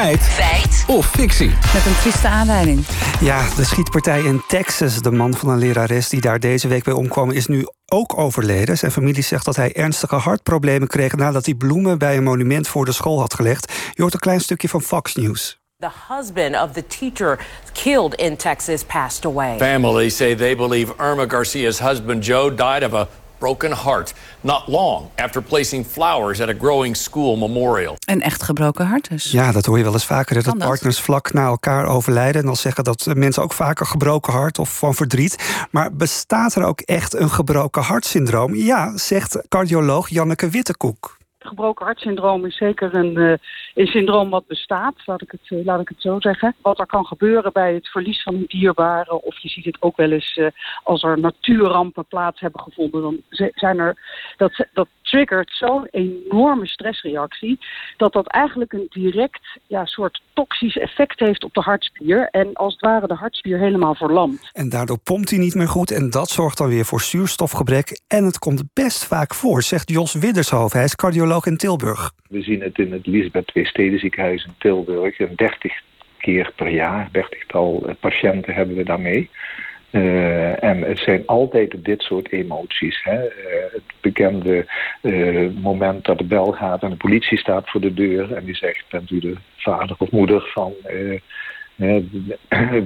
Feit. Feit. Of fictie. Met een trieste aanleiding. Ja, de schietpartij in Texas. De man van een lerares die daar deze week bij omkwam... is nu ook overleden. Zijn familie zegt dat hij ernstige hartproblemen kreeg... nadat hij bloemen bij een monument voor de school had gelegd. Je hoort een klein stukje van Fox News. The husband of the teacher killed in Texas passed away. Families say they believe Irma Garcia's husband Joe died of a broken heart not long after placing flowers at a growing school memorial. Een echt gebroken hart dus. Ja, dat hoor je wel eens vaker. Dat, partners vlak na elkaar overlijden. En dan zeggen dat mensen ook vaker gebroken hart of van verdriet. Maar bestaat er ook echt een gebroken hartsyndroom? Ja, zegt cardioloog Janneke Wittekoek gebroken hartsyndroom is zeker een, uh, een syndroom wat bestaat, laat ik, het, uh, laat ik het zo zeggen. Wat er kan gebeuren bij het verlies van een dierbare, of je ziet het ook wel eens uh, als er natuurrampen plaats hebben gevonden, dan zijn er, dat, dat triggert zo'n enorme stressreactie, dat dat eigenlijk een direct ja, soort toxisch effect heeft op de hartspier. En als het ware de hartspier helemaal verlamt. En daardoor pompt hij niet meer goed en dat zorgt dan weer voor zuurstofgebrek. En het komt best vaak voor, zegt Jos Widdershoofd. Hij is cardioloog in Tilburg. We zien het in het Elisabeth Stedenziekenhuis in Tilburg. Een 30 keer per jaar, dertigtal eh, patiënten hebben we daarmee. Uh, en het zijn altijd dit soort emoties. Hè? Uh, het bekende moment dat de bel gaat en de politie staat voor de deur en die zegt: Bent u de vader of moeder van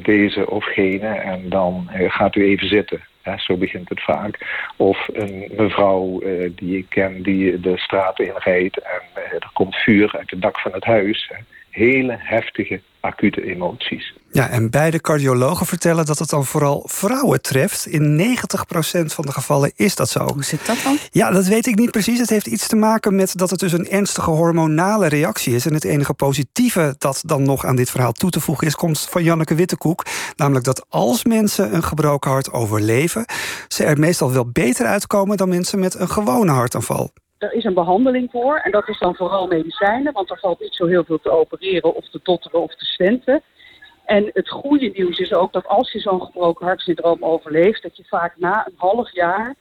deze of gene? En dan gaat u even zitten. Zo begint het vaak. Of een mevrouw die ik ken die de straat inrijdt en er komt vuur uit het dak van het huis. Hele heftige acute emoties. Ja, en beide cardiologen vertellen dat het dan vooral vrouwen treft. In 90% van de gevallen is dat zo. Hoe zit dat dan? Ja, dat weet ik niet precies. Het heeft iets te maken met dat het dus een ernstige hormonale reactie is. En het enige positieve dat dan nog aan dit verhaal toe te voegen is, komt van Janneke Wittekoek. Namelijk dat als mensen een gebroken hart overleven, ze er meestal wel beter uitkomen dan mensen met een gewone hartaanval. Er is een behandeling voor en dat is dan vooral medicijnen, want er valt niet zo heel veel te opereren of te dotteren of te stenten. En het goede nieuws is ook dat als je zo'n gebroken hartsyndroom overleeft, dat je vaak na een half jaar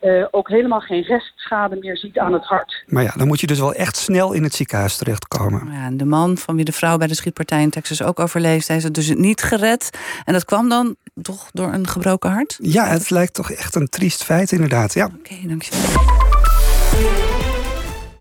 uh, ook helemaal geen restschade meer ziet aan het hart. Maar ja, dan moet je dus wel echt snel in het ziekenhuis terechtkomen. Ja, de man van wie de vrouw bij de schietpartij in Texas ook overleefd, hij is het dus niet gered. En dat kwam dan toch door een gebroken hart? Ja, het lijkt toch echt een triest feit inderdaad. Ja. Oké, okay, dankjewel.